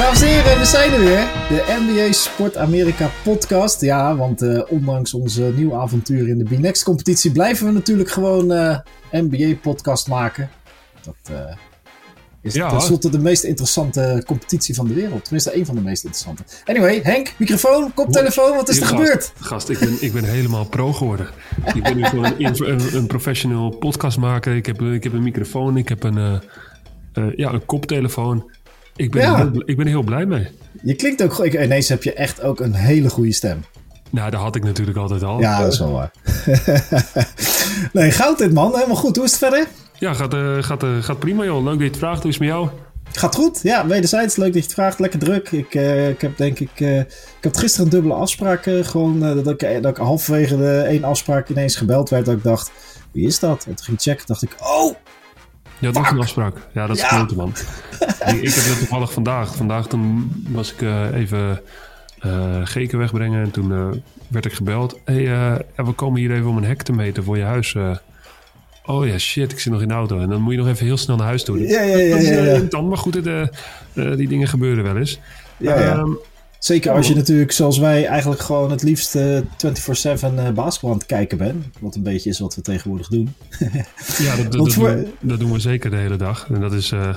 Dames en heren, we zijn er weer. De NBA Sport Amerika podcast. Ja, want uh, ondanks onze nieuwe avontuur in de B-Next competitie blijven we natuurlijk gewoon uh, NBA podcast maken. Dat uh, is ja. tenslotte de meest interessante competitie van de wereld. Tenminste, één van de meest interessante. Anyway, Henk, microfoon, koptelefoon, wat is er gast, gebeurd? Gast, ik ben, ik ben helemaal pro geworden. ik ben nu gewoon een, een, een professional podcastmaker. Ik heb, ik heb een microfoon, ik heb een, ja, een koptelefoon. Ik ben, ja. heel, ik ben heel blij mee. Je klinkt ook goed. Ineens heb je echt ook een hele goede stem. Nou, dat had ik natuurlijk altijd al. Ja, dat is wel waar. nee, goud dit man. Helemaal goed. Hoe is het verder? Ja, gaat, uh, gaat, uh, gaat prima joh. Leuk dat je het vraagt. Hoe is het met jou? Gaat goed. Ja, wederzijds. Leuk dat je het vraagt. Lekker druk. Ik, uh, ik heb denk ik... ik had gisteren een dubbele afspraak. gewoon dat, ik, dat ik halverwege de één afspraak ineens gebeld werd. Dat ik dacht, wie is dat? En toen ging ik checken. dacht ik, oh... Ja, dat is een afspraak. Ja, dat is ja. grote man. ik, ik heb dat toevallig vandaag. Vandaag toen was ik uh, even uh, geken wegbrengen en toen uh, werd ik gebeld. Hé, hey, we komen hier even om een hek te meten voor je huis. oh ja, shit, ik zit nog in de auto. En dan moet je nog even heel snel naar huis toe. Ja, ja, ja. ja, ja. Dan, maar goed, het, die dingen gebeuren wel eens. Ja, ja. Um, Zeker als je natuurlijk, zoals wij, eigenlijk gewoon het liefst uh, 24-7 uh, basketbal aan het kijken bent. Wat een beetje is wat we tegenwoordig doen. ja, dat, dat, voor... doen, dat, doen, we zeker de hele dag. En dat is uh,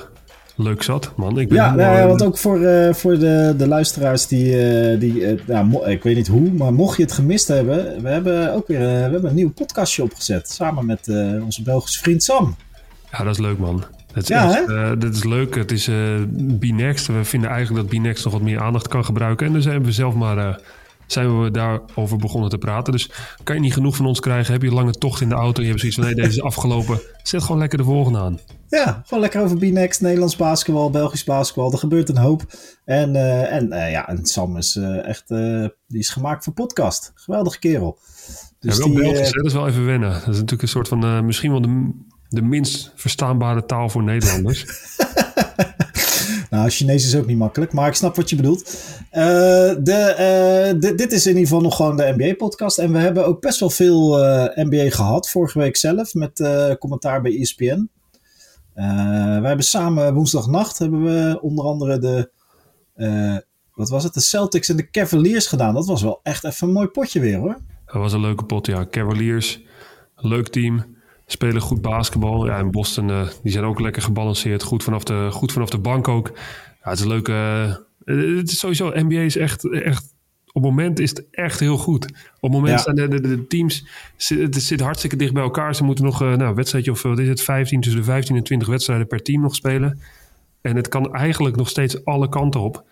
leuk zat, man. Ik ben ja, nou, ja, want ook voor, voor de, de luisteraars die, die nou, ik weet niet hoe, maar mocht je het gemist hebben, we hebben ook weer we hebben een nieuw podcastje opgezet. Samen met onze Belgische vriend Sam. Ja, dat is leuk, man. Het ja, is, uh, dit is leuk. Het is uh, B-Next. We vinden eigenlijk dat B-Next nog wat meer aandacht kan gebruiken. En dan zijn we zelf maar uh, zijn we daarover begonnen te praten. Dus kan je niet genoeg van ons krijgen. Heb je een lange tocht in de auto en je hebt zoiets van... nee, deze is afgelopen. Zet gewoon lekker de volgende aan. Ja, gewoon lekker over B-Next, Nederlands basketbal, Belgisch basketbal. Er gebeurt een hoop. En, en, ja, en Sam is echt... die is gemaakt voor podcast. Geweldige kerel. Dus ja, wel die, Belgisch, dat is wel even wennen. Dat is natuurlijk een soort van... misschien wel de de minst verstaanbare taal voor Nederlanders. nou, Chinees is ook niet makkelijk, maar ik snap wat je bedoelt. Uh, de, uh, dit is in ieder geval nog gewoon de NBA-podcast. En we hebben ook best wel veel uh, eh, NBA gehad vorige week zelf met commentaar bij ESPN. we hebben samen woensdagnacht hebben we onder andere de, wat was het, de Celtics en de Cavaliers gedaan. Dat was wel echt even een mooi potje weer hoor. Dat was een leuke pot, ja. Cavaliers, leuk team spelen goed basketbal. Ja, en Boston uh, die zijn ook lekker gebalanceerd. Goed vanaf de, goed vanaf de bank ook. Ja, het is een leuke... Uh, het is sowieso, NBA is echt, echt... Op het moment is het echt heel goed. Op het moment zijn de, de, de, teams... Het zit hartstikke dicht bij elkaar. Ze moeten nog uh, nou, een wedstrijdje of wat is het? 15, tussen de 15 en 20 wedstrijden per team nog spelen. En het kan eigenlijk nog steeds alle kanten op.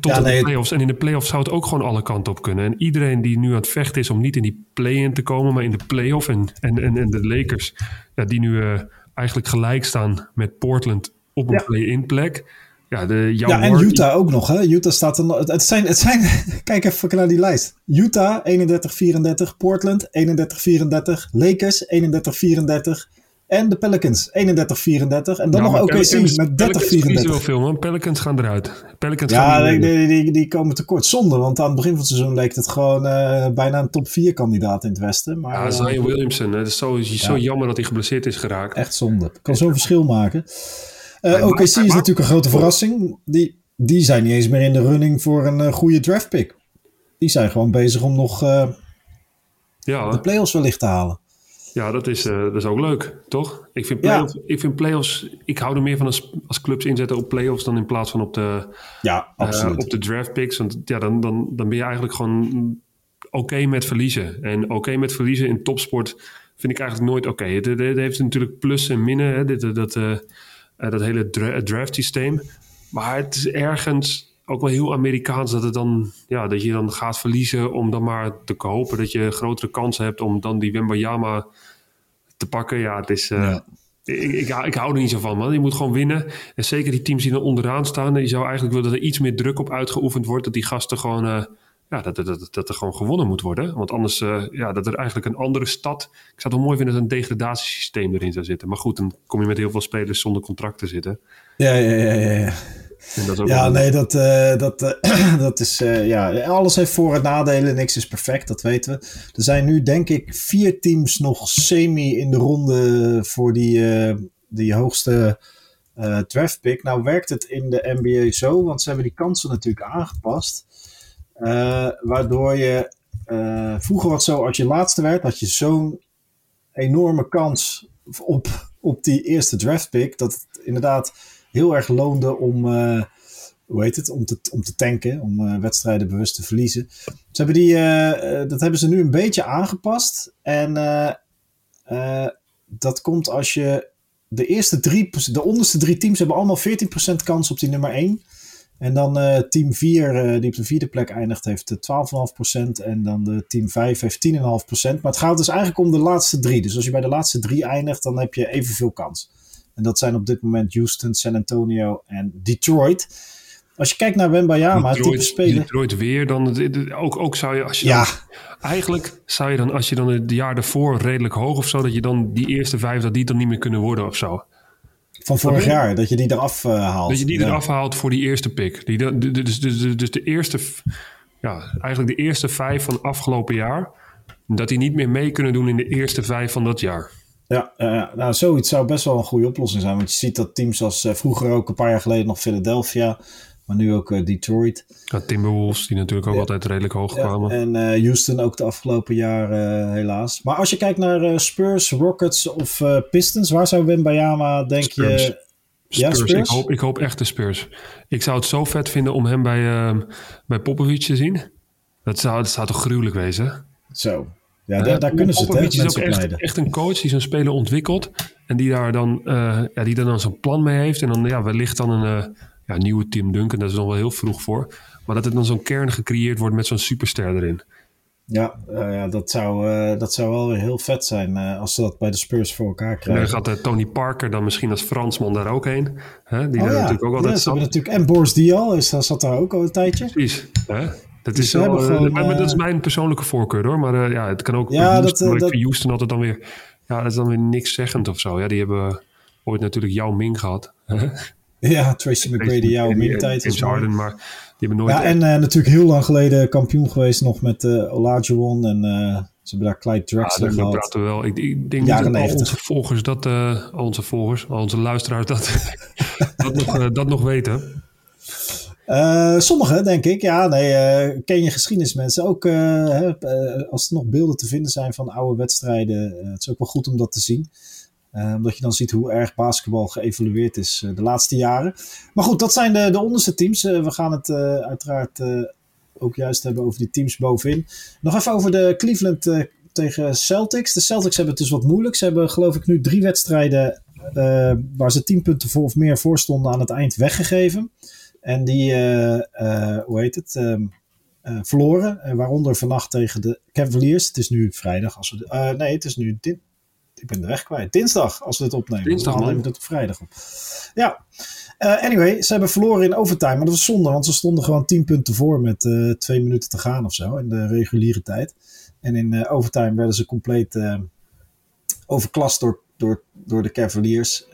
Tot ja, nee, de playoffs. En in de playoffs zou het ook gewoon alle kanten op kunnen. En iedereen die nu aan het vechten is om niet in die play-in te komen, maar in de playoff. En, en, en, en de Lakers, ja, die nu uh, eigenlijk gelijk staan met Portland op een ja. play-in plek. Ja, de, ja en Utah ook nog. Hè? Utah staat er Het zijn, het zijn, kijk even naar die lijst. Utah 31-34, Portland 31-34, Lakers 31-34. En de Pelicans, 31-34. En dan nog OKC met 30-34. Pelicans veel, man. Pelicans gaan eruit. Pelicans ja, gaan die, die, die, komen tekort. Zonde, want aan het begin van het seizoen leek het gewoon uh, bijna een top 4 kandidaat in het Westen. Maar, ja, Zion uh, Williamson. Het is zo, zo ja. jammer dat hij geblesseerd is geraakt. Echt zonde. Kan zo'n verschil maken. Uh, OKC is natuurlijk een grote verrassing. Die, die zijn niet eens meer in de running voor een goede draft pick. Die zijn gewoon bezig om nog ja, de playoffs wellicht te halen. Ja, dat is, uh, dat is ook leuk, toch? Ik vind, play ja. ik vind playoffs, ik hou er meer van als, als clubs inzetten op playoffs dan in plaats van op de, ja, uh, op de draft picks. Want ja, dan, dan, dan ben je eigenlijk gewoon oké okay met verliezen. En oké okay met verliezen in topsport vind ik eigenlijk nooit oké. Okay. Het, het, het, heeft natuurlijk plus en minnen, hè, dit, dat, uh, dat hele dra draft systeem. Maar het is ergens ook wel heel Amerikaans dat, het dan, ja, dat je dan gaat verliezen om dan maar te hopen dat je grotere kansen hebt om dan die Wembayama te pakken. Ja, het is... Uh, Ik, ik, ik, hou er niet zo van, man. Je moet gewoon winnen. En zeker die teams die er onderaan staan. Je zou eigenlijk willen dat er iets meer druk op uitgeoefend wordt. Dat die gasten gewoon... Uh, ja, dat, dat, dat, er gewoon gewonnen moet worden. Want anders, uh, ja, dat er eigenlijk een andere stad... Ik zou het wel mooi vinden dat een degradatiesysteem erin zou zitten. Maar goed, dan kom je met heel veel spelers zonder contract te zitten. Ja, ja, ja, ja. ja ja, nee, dat, uh, dat, uh, dat is. Uh, ja, alles heeft voor- en nadelen. Niks is perfect, dat weten we. Er zijn nu, denk ik, vier teams nog semi in de ronde voor die, die hoogste uh, draft pick. Nou werkt het in de NBA zo, want ze hebben die kansen natuurlijk aangepast. Uh, waardoor je vroeger wat zo, als je laatste werd, had je zo'n enorme kans op, op die eerste draft pick. Dat het inderdaad heel erg loonde om, hoe heet het, om te, om te tanken, om wedstrijden bewust te verliezen. Ze hebben die, dat hebben ze nu een beetje aangepast. En dat komt als je de eerste drie, de onderste drie teams hebben allemaal 14% kans op die nummer 1. En dan team 4, uh, die op de vierde plek eindigt, heeft 12,5%. En dan de team 5 heeft 10,5%. Maar het gaat dus eigenlijk om de laatste drie. Dus als je bij de laatste drie eindigt, dan heb je evenveel kans. En dat zijn op dit moment Houston, San Antonio en Detroit. Als je kijkt naar Wembayama, Detroit, type speler... Detroit weer, dan ook, ook zou je... Als je ja. Dan, eigenlijk zou je dan, als je dan het jaar ervoor redelijk hoog of zo... dat je dan die eerste vijf, dat die dan niet meer kunnen worden of zo. Van vorig jaar, dat je die eraf uh, haalt. Dat je die ja. eraf haalt voor die eerste pick. Die, dus, dus, dus, dus de eerste, ja, eigenlijk de eerste vijf van afgelopen jaar, dat die niet meer mee kunnen doen in de eerste vijf van dat jaar. Ja, uh, nou zoiets zou best wel een goede oplossing zijn. Want je ziet dat teams als uh, vroeger ook een paar jaar geleden nog Philadelphia, maar nu ook uh, Detroit. Ja, Timberwolves, die natuurlijk ook ja. altijd redelijk hoog kwamen. Ja, en uh, Houston ook de afgelopen jaren helaas. Maar als je kijkt naar Spurs, Rockets of Pistons, waar zou Wembayama, denk Spurs. je... Ja, Spurs. Spurs? Ik, hoop, ik hoop echt de Spurs. Ik zou het zo vet vinden om hem bij, bij Popovic te zien. Dat zou, dat zou toch gruwelijk wezen? Zo. Ja, daar, daar kunnen ze het, hè, is ook echt, echt, een coach die zo'n speler ontwikkelt. En die daar dan, uh, ja, die daar dan zo'n plan mee heeft. En dan ja, wellicht dan een uh, ja, nieuwe Tim Duncan. Dat is nog wel heel vroeg voor. Maar dat er dan zo'n kern gecreëerd wordt met zo'n superster erin. Ja, uh, ja dat, zou, uh, dat zou wel weer heel vet zijn uh, als ze dat bij de Spurs voor elkaar krijgen. En dan gaat Tony Parker dan misschien als Fransman daar ook heen. Hè? Die oh, daar ja. natuurlijk ook altijd ja, zat. natuurlijk En Boris Dial is, zat daar ook al een tijdje. Precies. Hè? Dat, is wel, gewoon, maar, dat is mijn persoonlijke voorkeur hoor. Maar ja, het kan ook ja, Houston, dat, dat, dat, Houston altijd dan weer... Ja, dat is dan weer niks zeggend of zo. Ja, die hebben ooit natuurlijk Yao Ming gehad. Ja, Tracy McGrady, jouw middentijd. James Harden, maar die hebben nooit... Ja, en uh, natuurlijk heel lang geleden kampioen geweest nog met uh, Olajuwon. En uh, ze hebben daar Clyde Drexler ja, gehad. praten we wel. Ik, ik denk dat al onze volgers, dat, uh, onze volgers, onze luisteraars dat, dat, nog, dat nog weten. Uh, sommigen, denk ik. Ja, nee, uh, ken je geschiedenismensen. Ook hè, als er nog beelden te vinden zijn van oude wedstrijden. het is ook wel goed om dat te zien. Omdat je dan ziet hoe erg basketbal geëvolueerd is de laatste jaren. Maar goed, dat zijn de, de onderste teams. We gaan het uiteraard ook juist hebben over die teams bovenin. Nog even over de Cleveland tegen Celtics. De Celtics hebben het dus wat moeilijk. Ze hebben geloof ik nu drie wedstrijden waar ze tien punten voor of meer voor stonden aan het eind weggegeven. En die, hoe heet het, um, verloren. En waaronder vannacht tegen de Cavaliers. Het is nu vrijdag. Als we, nee, het is nu dit, ik ben de weg kwijt. Dinsdag, als we dit opnemen. Dinsdag, we nemen het op vrijdag op. Ja. Uh, anyway, ze hebben verloren in overtime. Maar dat was zonde, want ze stonden gewoon 10 punten voor met twee minuten te gaan of zo in de reguliere tijd. En in overtime werden ze compleet overklast door, door, door de Cavaliers.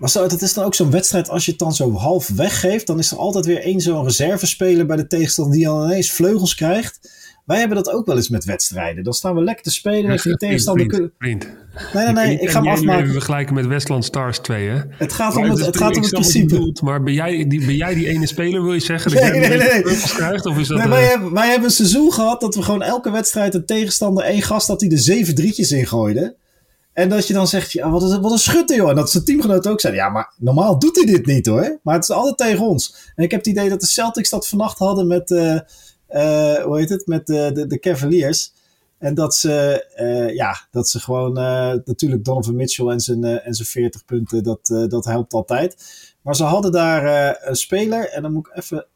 Maar zo, dat is dan ook zo'n wedstrijd, als je het dan zo half weggeeft, dan is er altijd weer één zo'n reservespeler bij de tegenstander die dan ineens vleugels krijgt. Wij hebben dat ook wel eens met wedstrijden. Dan staan we lekker te spelen. Ja, de tegenstander vriend, vriend. Nee, nee, nee. Ik, ik ga hem afmaken. We vergelijken met Westland Stars 2, hè? Het gaat om het, het, het, gaat om het principe. Bedoelt, maar ben jij, die, ben jij die ene speler, wil je zeggen? Nee, nee, nee. nee. Krijgt, of is dat, nee wij, uh... hebben, wij hebben een seizoen gehad dat we gewoon elke wedstrijd een tegenstander één gast had die er zeven drietjes in gooide. En dat je dan zegt, ja, wat, is, wat een schutter joh. En dat zijn teamgenoten ook zeiden, ja, maar normaal doet hij dit niet hoor. Maar het is altijd tegen ons. En ik heb het idee dat de Celtics dat vannacht hadden met... Uh, uh, hoe heet het, met de, de, de Cavaliers. En dat ze, ja, dat ze gewoon, natuurlijk Donovan Mitchell en zijn, en zijn 40 punten, dat, dat helpt altijd. Maar ze hadden daar een speler, en dan moet ik even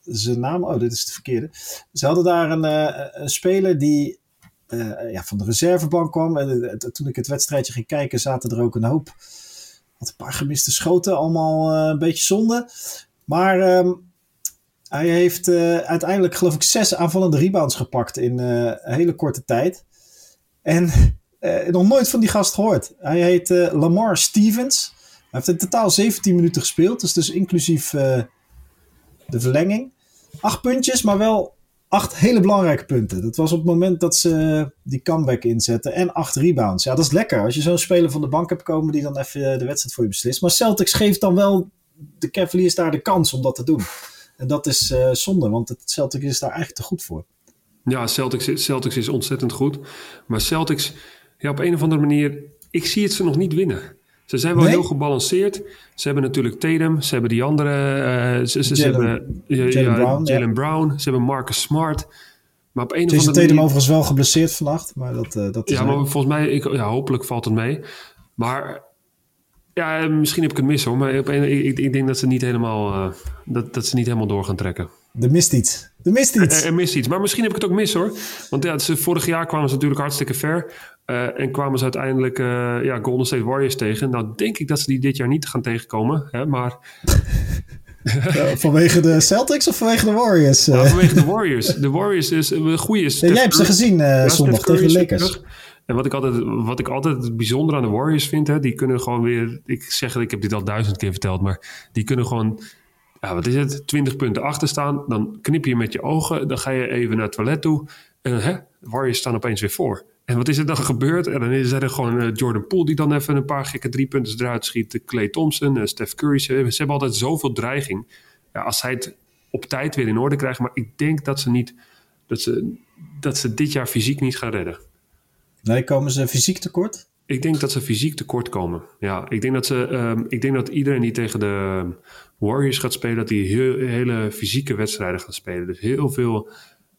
zijn naam, oh, dit is de verkeerde. Ze hadden daar een, een speler die ja, van de reservebank kwam. En toen ik het wedstrijdje ging kijken, zaten er ook een hoop, wat een paar gemiste schoten, allemaal een beetje zonde. Maar um, hij heeft uiteindelijk, geloof ik, zes aanvallende rebounds gepakt in een hele korte tijd. En nog nooit van die gast gehoord. Hij heet Lamar Stevens. Hij heeft in totaal 17 minuten gespeeld. Dus, dus inclusief de verlenging. Acht puntjes, maar wel acht hele belangrijke punten. Dat was op het moment dat ze die comeback inzetten. En acht rebounds. Ja, dat is lekker. Als je zo'n speler van de bank hebt komen die dan even de wedstrijd voor je beslist. Maar Celtics geeft dan wel de Cavaliers daar de kans om dat te doen. En dat is uh, zonde, want het Celtics is daar eigenlijk te goed voor. Ja, Celtics, Celtics is ontzettend goed. Maar Celtics, ja, op een of andere manier, ik zie het ze nog niet winnen. Ze zijn wel heel gebalanceerd. Ze hebben natuurlijk Tatum. Ze hebben die andere. Uh, ze, ze, Jalen, hebben uh, Jalen ja, Brown, Jalen Brown. Ze hebben Marcus Smart. Maar op een Jason of andere Tatum overigens wel geblesseerd vannacht. Maar dat, uh, dat is ja, maar volgens mij, ik, ja, hopelijk valt het mee. Maar ja, misschien heb ik het mis hoor. Maar op een, ik, ik, denk dat ze niet helemaal, dat, dat ze niet helemaal door gaan trekken. Er mist iets. Er mist iets. Er, er, mist iets. Maar misschien heb ik het ook mis hoor. Want ja, ze, vorig jaar kwamen ze natuurlijk hartstikke ver. Uh, en kwamen ze uiteindelijk uh, ja, Golden State Warriors tegen. Nou, denk ik dat ze die dit jaar niet gaan tegenkomen. Hè, maar... uh, vanwege de Celtics of vanwege de Warriors? Vanwege de Warriors. De Warriors is een goede. Ja, jij hebt ze gezien ja, zondag tegen de Lakers. En wat ik, altijd, wat ik altijd bijzonder aan de Warriors vind, hè, die kunnen gewoon weer. Ik zeg, ik heb dit al duizend keer verteld, maar die kunnen gewoon ja, wat is het, 20 punten achter staan. Dan knip je met je ogen, dan ga je even naar het toilet toe. En hè, Warriors staan opeens weer voor. En wat is er dan gebeurd? En dan is er gewoon uh, Jordan Poole die dan even een paar gekke drie punten eruit schiet. Clay Thompson, uh, Steph Curry. Ze, ze, hebben altijd zoveel dreiging. Ja, als zij het op tijd weer in orde krijgen. Maar ik denk dat ze, niet, dat ze, dat ze dit jaar fysiek niet gaan redden. Nee, komen ze fysiek tekort? Ik denk dat ze fysiek tekort komen. Ja, ik denk dat, ze, um, ik denk dat iedereen die tegen de Warriors gaat spelen, dat die heel, hele fysieke wedstrijden gaat spelen. Dus heel veel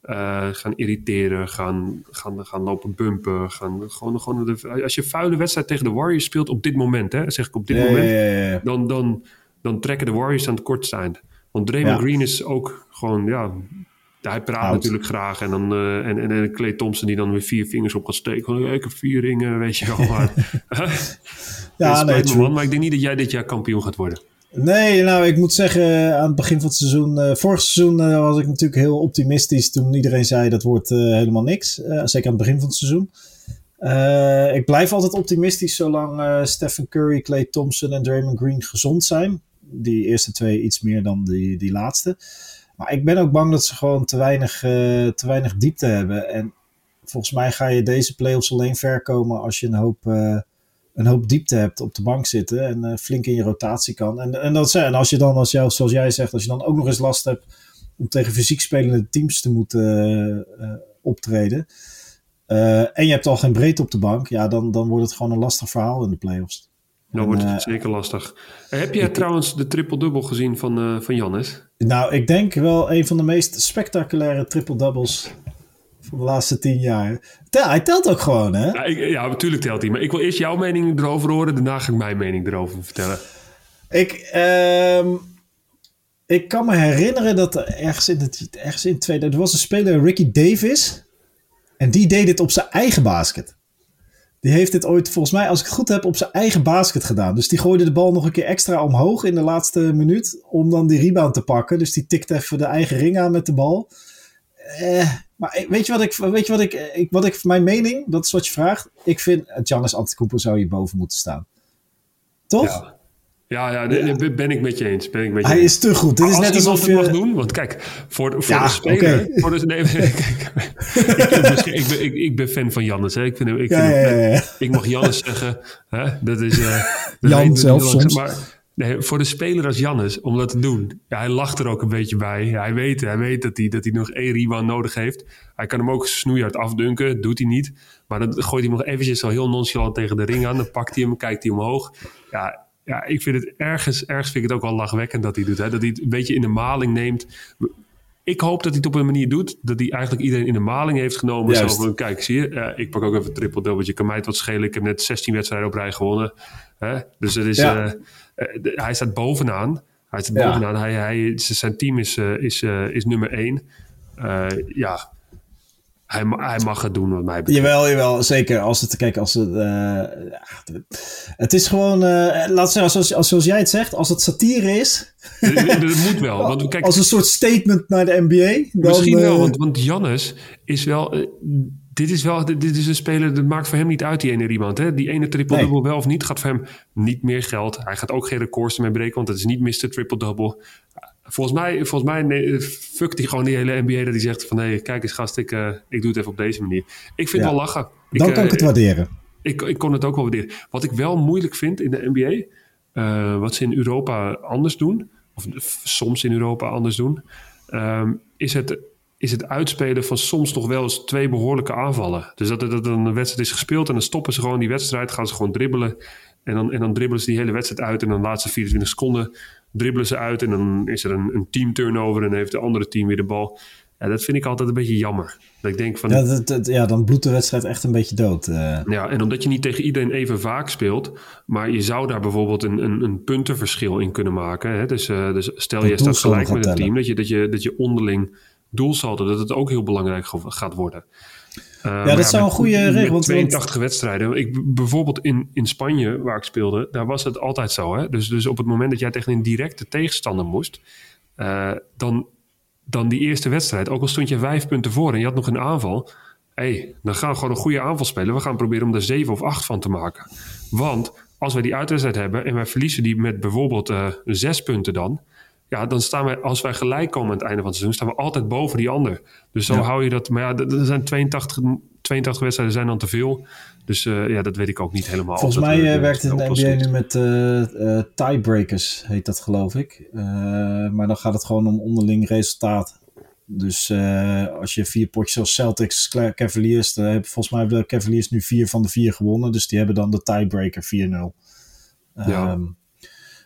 uh, gaan irriteren, gaan, gaan, gaan lopen bumpen. Gaan, gewoon, gewoon de, als je vuile wedstrijd tegen de Warriors speelt op dit moment, hè, zeg ik op dit ja, moment, ja, ja, Dan, dan, dan trekken de Warriors aan het kortste eind. Want Draymond Green is ook gewoon, ja, hij praat Oud. natuurlijk graag. En dan uh, en, en, en Clay Thompson die dan weer vier vingers op gaat steken. Ik heb vier ringen, weet je wel. Maar, ja, nee, me, man, maar ik denk niet dat jij dit jaar kampioen gaat worden. Nee, nou, ik moet zeggen, aan het begin van het seizoen, uh, vorig seizoen uh, was ik natuurlijk heel optimistisch toen iedereen zei dat wordt helemaal niks. zeker aan het begin van het seizoen. ik blijf altijd optimistisch zolang Stephen Curry, Clay Thompson en Draymond Green gezond zijn. Die eerste twee iets meer dan die, die laatste. Maar ik ben ook bang dat ze gewoon te weinig, te weinig diepte hebben. En volgens mij ga je deze playoffs alleen ver komen als je een hoop een hoop diepte hebt op de bank zitten en uh, flink in je rotatie kan. En, en, dat, en als je dan, als jou, zoals jij zegt, als je dan ook nog eens last hebt om tegen fysiek spelende teams te moeten uh, uh, optreden. en je hebt al geen breedte op de bank, ja, dan, dan wordt het gewoon een lastig verhaal in de playoffs. Dan wordt het zeker lastig. Heb jij ik, trouwens de triple-double gezien van, van Jannes? Nou, ik denk wel een van de meest spectaculaire triple-doubles van de laatste tien jaar. Tel, hij telt ook gewoon, hè? Ja, ik, ja, natuurlijk telt hij. Maar ik wil eerst jouw mening erover horen. Daarna ga ik mijn mening erover vertellen. Ik, um, ik kan me herinneren dat er ergens in, het, ergens in tweede... Er was een speler, Ricky Davis. En die deed dit op zijn eigen basket. Die heeft dit ooit, volgens mij, als ik het goed heb, op zijn eigen basket gedaan. Dus die gooide de bal nog een keer extra omhoog in de laatste minuut. Om dan die rebound te pakken. Dus die tikt even de eigen ring aan met de bal. Eh, maar weet je wat ik, weet je wat ik, ik, wat ik, mijn mening, dat is wat je vraagt. Ik vind Giannis Antetokounmpo zou hier boven moeten staan. Toch? Ja. Ja, ja, ja, ben ik met je eens. Ben ik met je Hij eens. is te goed. Dit is Als net alsof het je... mag doen, want kijk, voor, voor Ja, de speler... Voor de, nee, kijk, ik, ben ik, ben, ik, ik ben fan van Jannes. Hè. Ik, vind, ik, vind ja, ik mag Jannes zeggen. Hè. Dat is... eh, dat Jan zelf soms. Maar nee, voor de speler als Jannes, om dat te doen... Ja, hij lacht er ook een beetje bij. Hij weet, hij weet dat, hij, dat hij nog één rebound nodig heeft. Hij kan hem ook snoeihard afdunken. Doet hij niet. Maar dan gooit hij hem nog eventjes zo heel nonchalant tegen de ring aan. Dan pakt hij hem, kijkt hij omhoog. Ja, ja, ik vind het ergens, ergens vind ik het ook wel lachwekkend dat hij doet. Hè? Dat hij het een beetje in de maling neemt. Ik hoop dat hij het op een manier doet dat hij eigenlijk iedereen in de maling heeft genomen. Zo Juist. van, kijk, zie je, eh, ik pak ook even een triple double. Je kan mij het wat schelen. Ik heb net 16 wedstrijden op rij gewonnen. Hè? Dus het is, Ja. eh, de- hij staat bovenaan. Hij staat Ja. bovenaan. Hij, hij, zijn team is, eh, is, eh, is nummer 1. ja, hij, hij mag het doen wat mij betreft. Jawel, jawel, zeker. Als het, kijk, als het, eh, het is gewoon, eh laat zeggen, zoals, als, zoals jij het zegt, als het satire is, dat moet wel. Want kijk, als een soort statement naar de NBA, dan, Misschien wel, eh, want, want Jannes is wel. Eh, dit is wel. Dit, dit is een speler. Dat maakt voor hem niet uit, die ene. Hè? Die ene triple-double wel of niet, gaat voor hem niet meer geld. Hij gaat ook geen records mee breken, want het is niet Mr. Triple-double. Volgens mij, volgens mij nee, fuckt hij gewoon die hele NBA dat hij zegt van... hé, kijk eens gast, ik, uh, ik doe het even op deze manier. Ik vind Ja. het wel lachen. Dan kan ik het waarderen. Ik, ik kon het ook wel waarderen. Wat ik wel moeilijk vind in de NBA, eh, wat ze in Europa anders doen, of soms in Europa anders doen, ehm, is, het, is het uitspelen van soms nog wel eens twee behoorlijke aanvallen. Dus dat, dat een wedstrijd is gespeeld en dan stoppen ze gewoon die wedstrijd, gaan ze gewoon dribbelen. En dan, en dan dribbelen ze die hele wedstrijd uit en dan de laatste 24 seconden dribbelen ze uit en dan is er een, een team turnover en heeft de andere team weer de bal. Ja, dat vind ik altijd een beetje jammer. Dat ik denk van, Ja, dat, dat- ja, dan bloedt de wedstrijd echt een beetje dood. eh. ja, en omdat je niet tegen iedereen even vaak speelt, maar je zou daar bijvoorbeeld een, een, een puntenverschil in kunnen maken. Hè? Dus, eh, dus stel Dat je staat gelijk met een team, dat je, dat, je, dat je onderling doelsaldo, dat het ook heel belangrijk gaat worden. Eh, maar dat zou een goede regel, want- 82 wedstrijden. Ik, bijvoorbeeld in, in Spanje, waar ik speelde, daar was het altijd zo. Hè? Dus, dus op het moment dat jij tegen een directe tegenstander moest, eh, dan, dan die eerste wedstrijd, ook al stond je vijf punten voor en je had nog een aanval. hey, dan gaan we gewoon een goede aanval spelen. We gaan proberen om er zeven of acht van te maken. Want als wij die uitwedstrijd hebben en wij verliezen die met bijvoorbeeld eh, zes punten dan. Ja, dan staan wij, als wij gelijk komen aan het einde van het seizoen, staan we altijd boven die ander. Dus zo Ja. hou je dat. Maar ja, er zijn 82, 82 wedstrijden zijn dan te veel. Dus eh, ja, dat weet ik ook niet helemaal. Volgens mij eh, werkt het in de NBA nu met eh, tiebreakers, heet dat geloof ik. Maar dan gaat het gewoon om onderling resultaat. Dus als je vier potjes zoals Celtics, Cavaliers, dan hebben, volgens mij hebben de Cavaliers nu vier van de vier gewonnen. Dus die hebben dan de tiebreaker 4-0. Ja.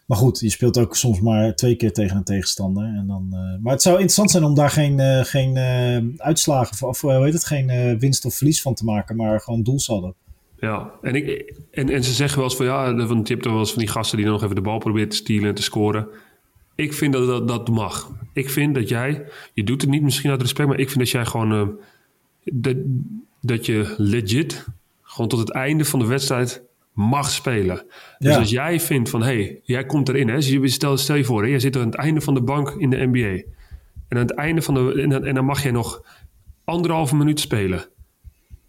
Maar goed, je speelt ook soms maar twee keer tegen een tegenstander. En dan, eh, maar het zou interessant zijn om daar geen, eh, geen eh, uitslagen van, of hoe heet het, geen winst of verlies van te maken, maar gewoon doelsaldo. Ja, en, ik, en, en ze zeggen wel eens van ja, want je hebt er wel eens van die gasten die dan nog even de bal proberen te stelen en te scoren. Ik vind dat, dat dat mag. Ik vind dat jij, je doet het niet misschien uit respect, maar ik vind dat jij gewoon, dat, dat je legit gewoon tot het einde van de wedstrijd mag spelen. Dus Ja. als jij vindt van, hé, hey, jij komt erin, hè, stel, stel je voor, hè, jij zit aan het einde van de bank in de NBA. En aan het einde van de, en dan, en dan mag jij nog anderhalve minuut spelen.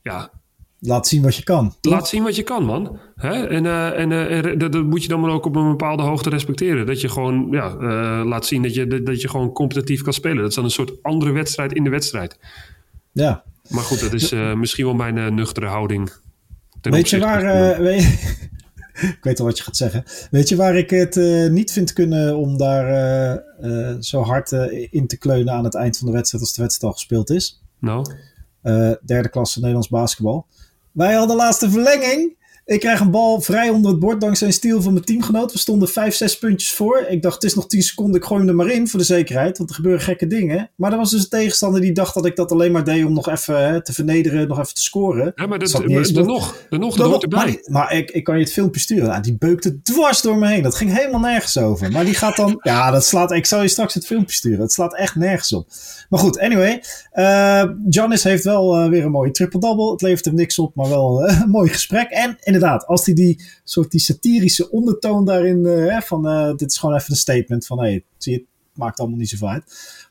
Ja, Laat zien wat je kan. toch? Laat zien wat je kan, man. Hè? En, eh, en eh, en dat, dat moet je dan maar ook op een bepaalde hoogte respecteren. Dat je gewoon ja, eh, laat zien dat je, dat, dat je gewoon competitief kan spelen. Dat is dan een soort andere wedstrijd in de wedstrijd. Ja. Maar goed, dat is misschien wel mijn nuchtere houding. Weet je waar. eh, weet, ik weet al wat je gaat zeggen. Weet je waar ik het eh, niet vind kunnen om daar eh, zo hard in te kleunen aan het eind van de wedstrijd als de wedstrijd al gespeeld is? nou, derde klasse Nederlands basketbal. Wij hadden de laatste verlenging. Ik krijg een bal vrij onder het bord dankzij een steal van mijn teamgenoot. We stonden 5, 6 puntjes voor. Ik dacht, het is nog 10 seconden. Ik gooi hem er maar in voor de zekerheid. Want er gebeuren gekke dingen. Maar er was dus een tegenstander die dacht dat ik dat alleen maar deed om nog even hè, te vernederen. Nog even te scoren. ja, maar dat, dan door- nog, dan nog, dat hoort nog- erbij. maar maar ik, ik kan je het filmpje sturen. Nou, die beukte dwars door me heen. Dat ging helemaal nergens over. Maar die gaat dan... Ja, dat slaat... Ik zal je straks het filmpje sturen. Het slaat echt nergens op. Maar goed, anyway. Giannis heeft wel eh, weer een mooie triple-double. Het levert hem niks op, maar wel eh, een mooi gesprek. En inderdaad, als hij die soort die satirische ondertoon daarin... eh, hè, van eh, dit is gewoon even een statement van... Hey, zie je, het maakt allemaal niet zoveel uit.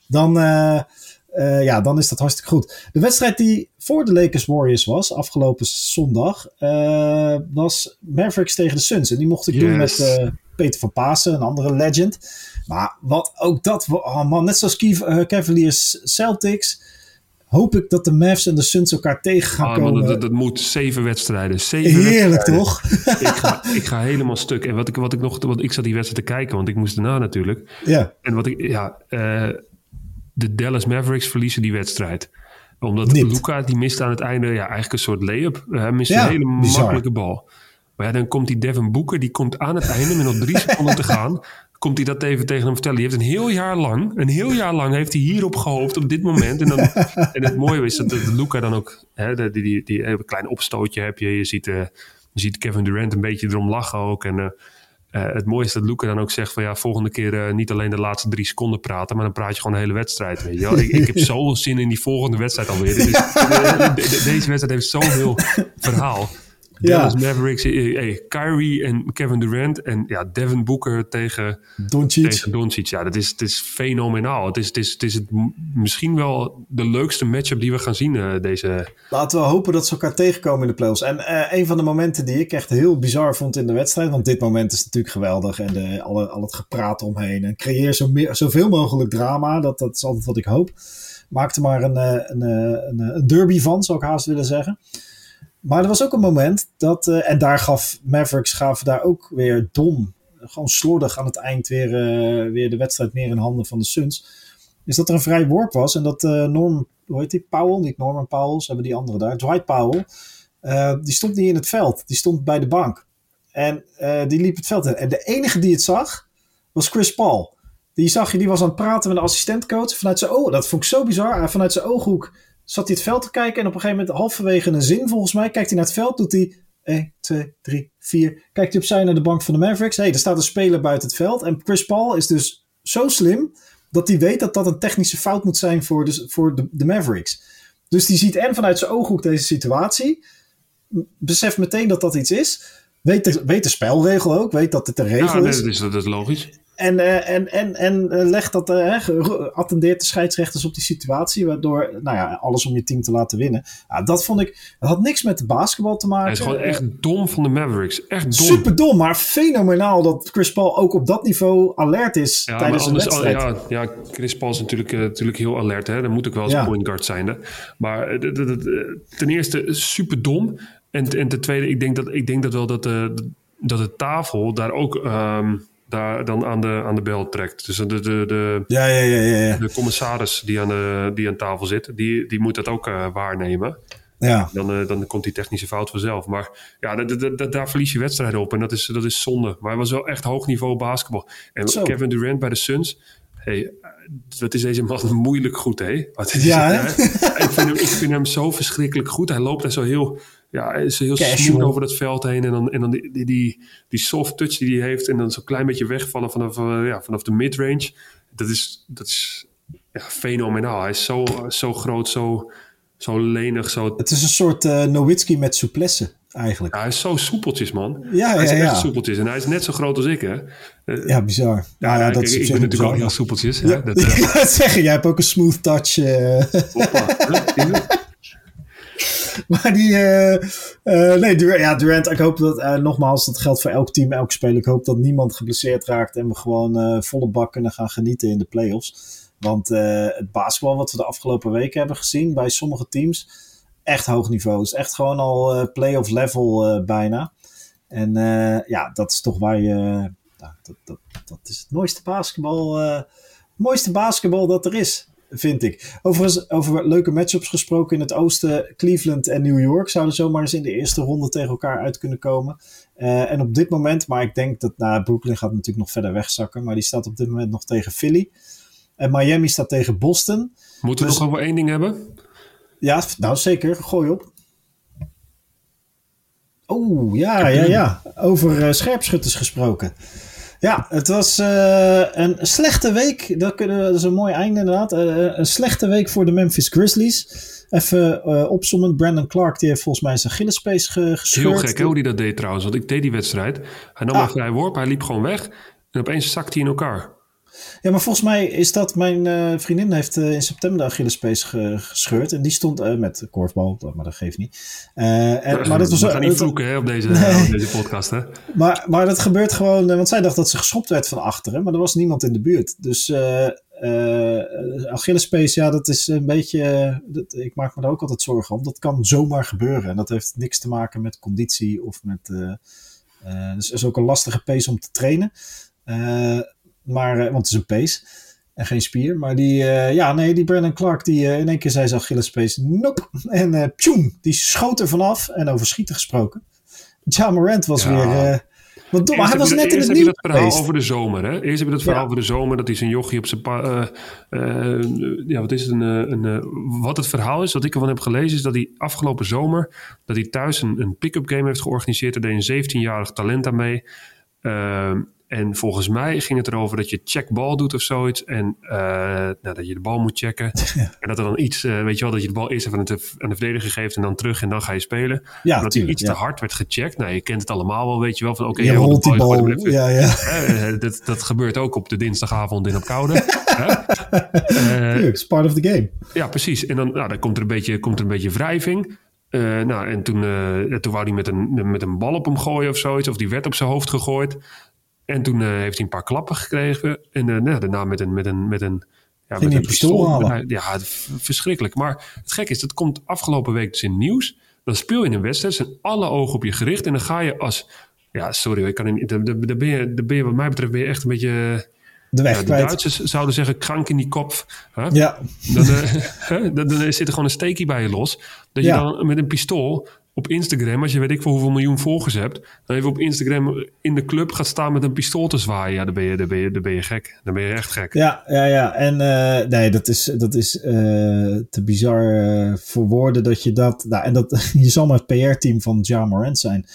Dan... eh, ja, dan is dat hartstikke goed. De wedstrijd die voor de Lakers Warriors was, afgelopen zondag, was Mavericks tegen de Suns. En die mocht ik doen met Peter van Pasen, een andere legend. Maar wat ook dat, oh man, net zoals Cavaliers Celtics, hoop ik dat de Mavs en de Suns elkaar tegen gaan Ah, komen. dat, dat moet zeven wedstrijden. Zeven Heerlijk wedstrijden. toch? ik, ga, ik ga helemaal stuk. En wat ik, wat ik nog, want ik zat die wedstrijd te kijken, want ik moest daarna natuurlijk. ja, En wat ik, ja, eh, de Dallas Mavericks verliezen die wedstrijd. Omdat. Luca, die mist aan het einde ja, eigenlijk een soort lay-up. Eh, Hij mist Ja, een hele bizar. makkelijke bal. Maar ja, dan komt die Devin Booker, die komt aan het einde met nog drie seconden te gaan. Komt hij dat even tegen hem vertellen. Die heeft een heel jaar lang, een heel jaar lang heeft hij hierop gehoopt op dit moment. En, dan, en het mooie is dat, dat Luca dan ook, hè, die, die, die, die, een klein opstootje heb je. Je ziet, eh, je ziet Kevin Durant een beetje erom lachen ook. En eh, eh, het mooie is dat Luca dan ook zegt van ja, volgende keer eh, niet alleen de laatste drie seconden praten, maar dan praat je gewoon de hele wedstrijd. Weet je wel? ik, ik heb zo zin in die volgende wedstrijd alweer. De- deze wedstrijd heeft zoveel verhaal. Dallas Mavericks, hey, Kyrie en Kevin Durant en ja, Devin Booker tegen Doncic. Tegen Doncic. Ja, dat is, het is fenomenaal. Het is, het is, het is het, misschien wel de leukste matchup die we gaan zien uh, deze... Laten we hopen dat ze elkaar tegenkomen in de playoffs. En uh, een van de momenten die ik echt heel bizar vond in de wedstrijd, want dit moment is natuurlijk geweldig en de, alle, al het gepraat omheen en creëer zo meer, zoveel mogelijk drama, dat, dat is altijd wat ik hoop. Maak er maar een, een, een, een derby van, zou ik haast willen zeggen. Maar er was ook een moment dat, uh, en daar gaf Mavericks gaven daar ook weer dom, gewoon slordig aan het eind weer, uh, weer de wedstrijd meer in handen van de Suns. Is dat er een vrij worp was en dat uh, Norm, hoe heet die, Powell, niet Norman Powell, ze hebben die andere daar, Dwight Powell, die stond niet in het veld, die stond bij de bank. En die liep het veld in. En de enige die het zag, was Chris Paul. Die zag je, die was aan het praten met de assistentcoach vanuit zijn oog. Dat vond ik zo bizar. Vanuit zijn ooghoek zat hij het veld te kijken. En op een gegeven moment, halverwege een zin volgens mij, kijkt hij naar het veld. Doet hij 1, 2, 3, 4. Kijkt hij opzij naar de bank van de Mavericks. Hé, hey, er staat een speler buiten het veld. En Chris Paul is dus zo slim dat hij weet dat dat een technische fout moet zijn voor de, voor de, de Mavericks. Dus die ziet en vanuit zijn ooghoek deze situatie. Beseft meteen dat dat iets is. Weet de, weet de spelregel ook. Weet dat het een regel ja, is. Dat is. Dat is logisch. En, uh, en, en, en uh, legt dat, uh, attendeert de scheidsrechters op die situatie, waardoor, nou ja, alles om je team te laten winnen. Ja, dat vond ik, dat had niks met de basketbal te maken. Hij is gewoon echt dom van de Mavericks. Echt dom. Super dom, maar fenomenaal dat Chris Paul ook op dat niveau alert is ja, tijdens de wedstrijd. Al, ja, ja, Chris Paul is natuurlijk, natuurlijk heel alert, hè. Dan moet ook wel eens ja. point guard zijn, hè. Maar ten eerste super dom. En, en ten tweede, ik denk dat, ik denk dat wel dat de, dat de tafel daar ook... Um, daar dan aan de, aan de bel trekt. Dus de, de, de, ja, ja, ja, ja, ja. de commissaris die aan, de, die aan tafel zit, die, die moet dat ook uh, waarnemen. Ja. Dan, uh, dan komt die technische fout vanzelf. Maar ja, daar verlies je wedstrijden op en dat is, dat is zonde. Maar het was wel echt hoog niveau basketbal. En Zo. Kevin Durant bij de Suns, hey, wat is deze man moeilijk goed, hè? Wat is ja, het, hè? ik, vind hem, ik vind hem zo verschrikkelijk goed. Hij loopt daar zo heel ja, hij is heel smooth over dat veld heen. En dan, en dan die, die, die soft touch die hij heeft. En dan zo'n klein beetje wegvallen vanaf, uh, ja, vanaf de midrange. Dat is, dat is ja, fenomenaal. Hij is zo, zo groot, zo, zo lenig. Zo... Het is een soort uh, Nowitzki met souplesse eigenlijk. Ja, hij is zo soepeltjes, man. Ja, hij is ja, echt soepeltjes. En hij is net zo groot als ik, hè. Uh, ja, bizar. Ja, ja, dat kijk, is ik ben natuurlijk ook heel soepeltjes. Hè? Dat, ik het zeggen, jij hebt ook een smooth touch. Maar die, uh, uh, nee, Durant, ja, ik hoop dat, uh, nogmaals, dat geldt voor elk team, elk speler. Ik hoop dat niemand geblesseerd raakt en we gewoon volle bak kunnen gaan genieten in de playoffs. Want het basketbal wat we de afgelopen weken hebben gezien bij sommige teams, echt hoog niveau. Is echt gewoon al playoff level bijna. En ja, dat is toch waar je, dat, dat, dat is het mooiste basketbal, mooiste basketbal dat er is vind ik. Overigens, over leuke matchups gesproken in het oosten, Cleveland en New York zouden zomaar eens in de eerste ronde tegen elkaar uit kunnen komen. Uh, en op dit moment, maar ik denk dat nou, Brooklyn gaat natuurlijk nog verder wegzakken, maar die staat op dit moment nog tegen Philly. En Miami staat tegen Boston. Moeten we dus, nog over één ding hebben? Ja, nou zeker. Gooi op. Oh, ja, ja, ja. Over uh, scherpschutters gesproken. Ja, het was uh, een slechte week. Dat, kunnen, dat is een mooi einde inderdaad. Uh, een slechte week voor de Memphis Grizzlies. Even uh, opzommend. Brandon Clark die heeft volgens mij zijn Gillespace ge gescheurd. Heel gek hè, hoe hij dat deed trouwens. Want ik deed die wedstrijd. Hij nam ah. een vrij worp. Hij liep gewoon weg. En opeens zakte hij in elkaar. Ja, maar volgens mij is dat mijn uh, vriendin heeft uh, in september de Achillespees ge gescheurd. En die stond uh, met korfbal, maar dat geeft niet. en, maar dat was, We gaan niet vloeken hè, op, deze, nee. op deze podcast. Hè? Maar, maar dat gebeurt gewoon, want zij dacht dat ze geschopt werd van achteren. Maar er was niemand in de buurt. Dus Achillespees, ja, dat is een beetje... Dat, ik maak me daar ook altijd zorgen om. Dat kan zomaar gebeuren. En dat heeft niks te maken met conditie of met... dus het is ook een lastige pace om te trainen. Maar, want het is een pace en geen spier. Maar die, uh, ja, nee, die Brandon Clark, die uh, in één keer zei ze Achillespees, nope. En uh, die schoot er vanaf. En over schieten gesproken. Ja Morant was ja. weer... wat dom, maar hij was net in het nieuws. het verhaal over de zomer, hè? Eerst heb je het verhaal ja. over de zomer, dat hij zijn jochie op zijn... ja, wat is het? Een, een, wat het verhaal is, wat ik ervan heb gelezen, is dat hij afgelopen zomer, dat hij thuis een, een pick-up game heeft georganiseerd. Daar deed een 17-jarig talent aan mee. En volgens mij ging het erover dat je checkbal doet of zoiets. En uh, nou, dat je de bal moet checken. En dat er dan iets, uh, weet je wel, dat je de bal eerst even aan de, aan de verdediger geeft en dan terug en dan ga je spelen. Ja, dat iets ja. te hard werd gecheckt. Nou, je kent het allemaal wel, weet je wel. Van oké, Je je rolt die bal, even. Ja, ja. Eh, dat, dat gebeurt ook op de dinsdagavond in op koude. Eh, it's part of the game. ja, precies. En dan, nou, dan komt, er een beetje, komt er een beetje wrijving. Eh, nou, en toen, eh, toen wou hij met een, met een bal op hem gooien of zoiets. Of die werd op zijn hoofd gegooid. En toen eh, heeft hij een paar klappen gekregen. En eh, nou, daarna met een, met een, met een, ja, met een pistool? Ja, verschrikkelijk. Maar het gekke is, dat komt afgelopen week dus in het nieuws. Dan speel je een wedstrijd, zijn alle ogen op je gericht. En dan ga je als... Ja, sorry, ik kan niet... Dan ben je, ben je, wat mij betreft, ben je echt een beetje... De weg Ja, de. Duitsers zouden zeggen, krank in die kop. Hè? Ja, Dan, eh, dan, dan zit er gewoon een steekje bij je los. Dat je dan met een pistool op Instagram, als je weet ik voor hoeveel miljoen volgers hebt, dan even op Instagram in de club gaat staan met een pistool te zwaaien. Ja, dan ben je, dan ben je, dan ben je gek. Dan ben je echt gek. ja, ja, ja. En eh, nee, dat is, dat is eh, te bizar eh, voor woorden dat je dat... Nou, en dat, je zal maar het PR-team van Ja Morant zijn.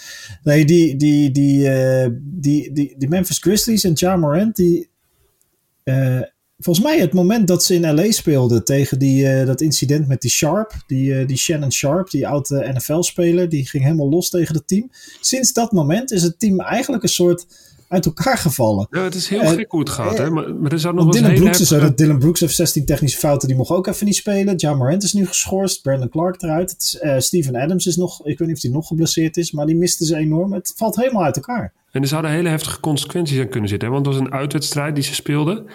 Nee, die, die, die, eh, die, die, die Memphis Grizzlies en Ja Morant, die... volgens mij het moment dat ze in LA speelden tegen die, eh, dat incident met die Sharp, die, eh, die Shannon Sharp, die oude NFL-speler, die ging helemaal los tegen het team. Sinds dat moment is het team eigenlijk een soort uit elkaar gevallen. Ja, het is heel Eh, gek hoe het gaat. hè? Maar, maar er zou nog Dylan Brooks is Dylan Brooks heeft 16 technische fouten. Die mocht ook even niet spelen. Ja Morant is nu geschorst. Brandon Clark eruit. Het is, Steven Adams is nog... Ik weet niet of hij nog geblesseerd is. Maar die miste ze enorm. Het valt helemaal uit elkaar. En er zouden hele heftige consequenties aan kunnen zitten. Hè? Want het was een uitwedstrijd die ze speelden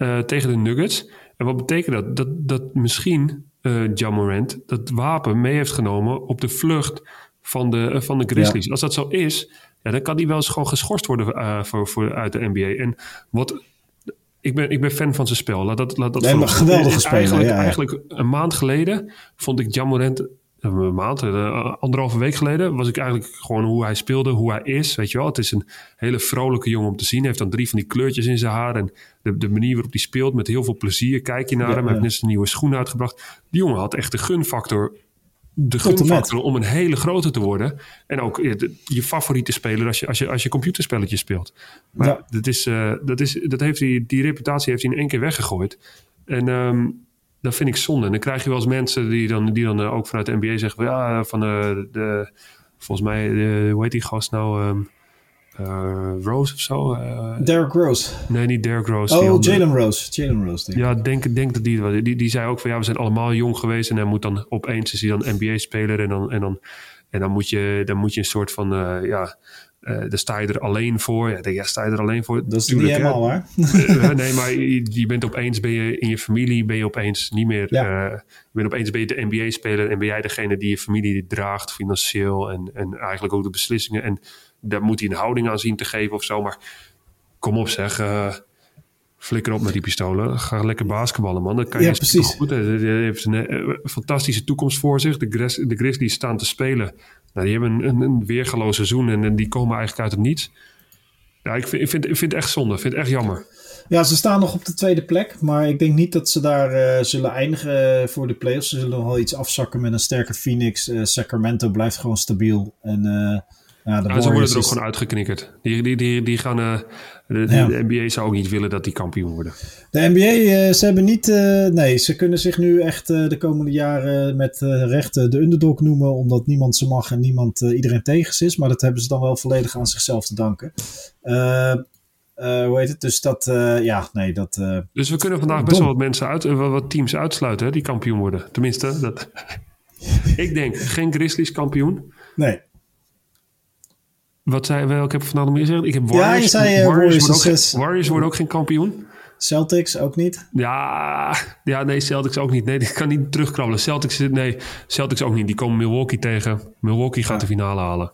eh, tegen de Nuggets. En wat betekent dat? Dat, dat misschien eh Ja Morant dat wapen mee heeft genomen op de vlucht van de, eh, van de Grizzlies. Als dat zo is, ja, dan kan die wel eens gewoon geschorst worden eh, voor, voor, uit de NBA. En wat... Ik ben, ik ben fan van zijn spel. Laat dat, laat dat Nee, maar geweldige speler, Eigenlijk, ja, ja. eigenlijk een maand geleden vond ik Jamorant... Een maand, eh, anderhalve week geleden... was ik eigenlijk gewoon hoe hij speelde, hoe hij is. Weet je wel, het is een hele vrolijke jongen om te zien. Hij heeft dan drie van die kleurtjes in zijn haar. En de, de manier waarop hij speelt, met heel veel plezier. Kijk je naar Ja, hem, hij heeft net zijn nieuwe schoenen uitgebracht. Die jongen had echt de gunfactor... De gunfactor om een hele grote te worden. En ook eh, je favoriete speler als je, als je, als je computerspelletjes speelt. Maar Ja. dat, is, eh, dat, is, dat heeft hij, die reputatie heeft hij in één keer weggegooid. En ehm, dat vind ik zonde. En dan krijg je wel eens mensen die dan, die dan eh, ook vanuit de NBA zeggen... van, Ja, van eh, de, volgens mij, de, hoe heet die gast nou? ehm, eh, Rose of zo? Eh, Derrick Rose. nee, niet Derrick Rose. Oh. Jalen Rose. Jalen Rose, denk ik. Ja, denk, denk dat die, die. Die zei ook van ja, we zijn allemaal jong geweest. En hij moet dan opeens is hij dan NBA-speler. En dan, en dan, en dan, moet je, dan moet je een soort van eh, ja. Eh dan sta je er alleen voor. Ja, sta je er alleen voor? Dat is Tuurlijk, niet helemaal waar. Eh, nee, maar je, je bent opeens ben je in je familie ben je opeens niet meer. Ja. eh, je bent opeens ben je de NBA-speler en ben jij degene die je familie draagt financieel en, en eigenlijk ook de beslissingen. En daar moet hij een houding aan zien te geven of zo. Maar kom op, zeg. eh, flikker op met die pistolen. Ga lekker basketballen, man. Dan kan je Ja, precies. Goed, hij heeft een eh, fantastische toekomst voor zich. De, Grizz, de Grizzlies staan te spelen. Nou, die hebben een, een, weergaloos seizoen en, die komen eigenlijk uit het niets. Ja, ik vind, ik vind, ik vind het echt zonde. Ik vind het echt jammer. Ja, ze staan nog op de tweede plek. Maar ik denk niet dat ze daar eh, zullen eindigen eh, voor de playoffs. Ze zullen nog wel iets afzakken met een sterke Phoenix. Eh, Sacramento blijft gewoon stabiel. En ja, de ze worden er ook gewoon uitgeknikkerd. Die, die, die, die gaan, eh, de, Ja. de NBA zou ook niet willen dat die kampioen worden. De NBA, eh, ze hebben niet. eh, nee, ze kunnen zich nu echt de komende jaren met rechten de underdog noemen. Omdat niemand ze mag en niemand, iedereen tegen ze is. Maar dat hebben ze dan wel volledig aan zichzelf te danken. Hoe heet het? Dus dat, ja, nee, dat. Dus we kunnen vandaag best wel wat mensen uit, wat teams uitsluiten hè, die kampioen worden. Tenminste, dat. ik denk geen Grizzlies kampioen. nee. Wat zei wel? Ik heb vanavond meer gezegd. Ik heb Ja, Warriors. je zei, eh, Warriors worden ook, geen-. Warriors worden ook geen kampioen. Celtics ook niet. Ja, ja, nee, Celtics ook niet. Nee, die kan niet terugkrabbelen. Celtics, nee, Celtics ook niet. Die komen Milwaukee tegen. Milwaukee gaat de finale halen.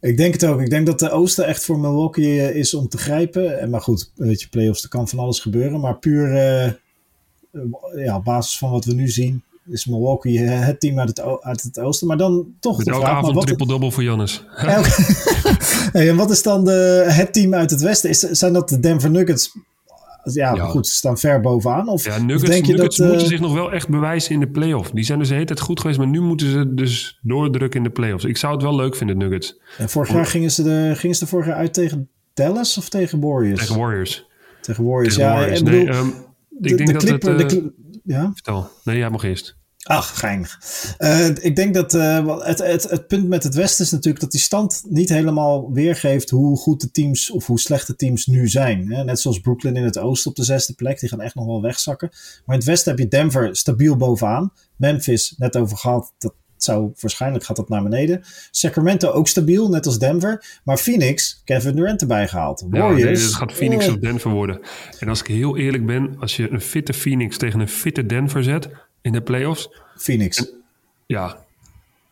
Ik denk het ook. Ik denk dat de Oosten echt voor Milwaukee eh, is om te grijpen. En maar goed, weet je, playoffs, er kan van alles gebeuren. Maar puur eh, ja, op basis van wat we nu zien, is Milwaukee eh, het team uit het, o- uit het Oosten. Maar dan toch Met de elke vraag, maar avond wat, triple-double voor Jannes. hey, en wat is dan de, het team uit het Westen? Is, zijn dat de Denver Nuggets? Ja, Ja. goed, ze staan ver bovenaan. Of, Ja, of Nuggets, denk je Nuggets dat... eh, moeten zich nog wel echt bewijzen in de playoff. Die zijn dus de hele tijd goed geweest, maar nu moeten ze dus doordrukken in de playoffs. Ik zou het wel leuk vinden, Nuggets. en vorig jaar gingen ze, de, gingen ze vorig jaar uit tegen Dallas of tegen Warriors? Tegen Warriors. Tegen Warriors, Tegen ja. Warriors. bedoel, nee, ehm, ik de, denk de dat Clipper, het... eh, ja? vertel. Nee, jij mag eerst. Ach, geinig. Eh, ik denk dat eh, het, het, het punt met het Westen is natuurlijk dat die stand niet helemaal weergeeft hoe goed de teams of hoe slecht de teams nu zijn. Hè? Net zoals Brooklyn in het oosten op de zesde plek, die gaan echt nog wel wegzakken. Maar in het Westen heb je Denver stabiel bovenaan. Memphis, net over gehad, dat zou waarschijnlijk gaat dat naar beneden. Sacramento ook stabiel, net als Denver. Maar Phoenix, Kevin Durant erbij gehaald. Ja, Warriors. nee, dit gaat Phoenix eh, of Denver worden. En als ik heel eerlijk ben, als je een fitte Phoenix tegen een fitte Denver zet in de playoffs, Phoenix, ja,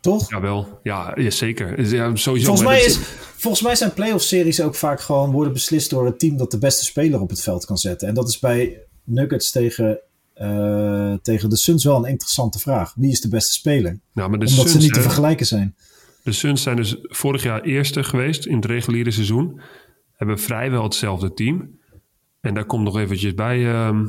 toch? jawel. Ja, ja zeker. Ja, sowieso. Volgens mij, is, volgens mij zijn playoff series ook vaak gewoon worden beslist door het team dat de beste speler op het veld kan zetten. En dat is bij Nuggets tegen, eh, tegen de Suns wel een interessante vraag. Wie is de beste speler? Nou, maar de Omdat ze Suns, niet te vergelijken zijn. De Suns zijn dus vorig jaar eerste geweest in het reguliere seizoen. Hebben vrijwel hetzelfde team. En daar komt nog eventjes bij ehm,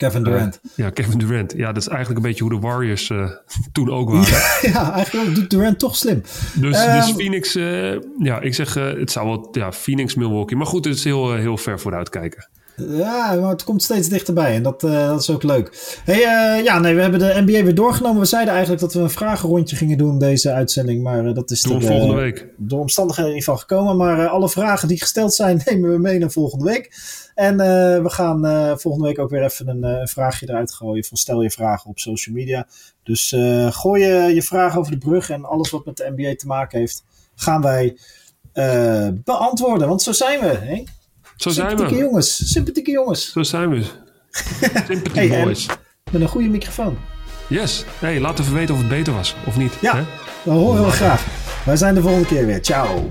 Kevin Durant. ja, Kevin Durant. Ja, dat is eigenlijk een beetje hoe de Warriors eh, toen ook waren. ja, eigenlijk doet Durant toch slim. Dus, Ehm, dus Phoenix, eh, ja, ik zeg, eh, het zou wel, ja, Phoenix, Milwaukee. Maar goed, het is heel, eh, heel ver vooruit kijken. Ja, maar het komt steeds dichterbij en dat, eh, dat is ook leuk. Hey, eh, ja, nee, we hebben de NBA weer doorgenomen. We zeiden eigenlijk dat we een vragenrondje gingen doen deze uitzending, maar eh, dat is er, eh, volgende week. door omstandigheden niet van gekomen. Maar alle vragen die gesteld zijn, nemen we mee naar volgende week. En we gaan volgende week ook weer even een vraagje eruit gooien. Van stel je vragen op social media. Dus gooi je, je vragen over de brug en alles wat met de NBA te maken heeft, gaan wij beantwoorden. Want zo zijn we. Hè? Zo zijn Sympathieke we. jongens. Sympathieke jongens. Zo zijn we. Sympathy Hey, boys. Met een goede microfoon. Yes. Hey, laat even weten of het beter was of niet. Ja. hè? Dat horen we graag. Wij zijn de volgende keer weer. Ciao.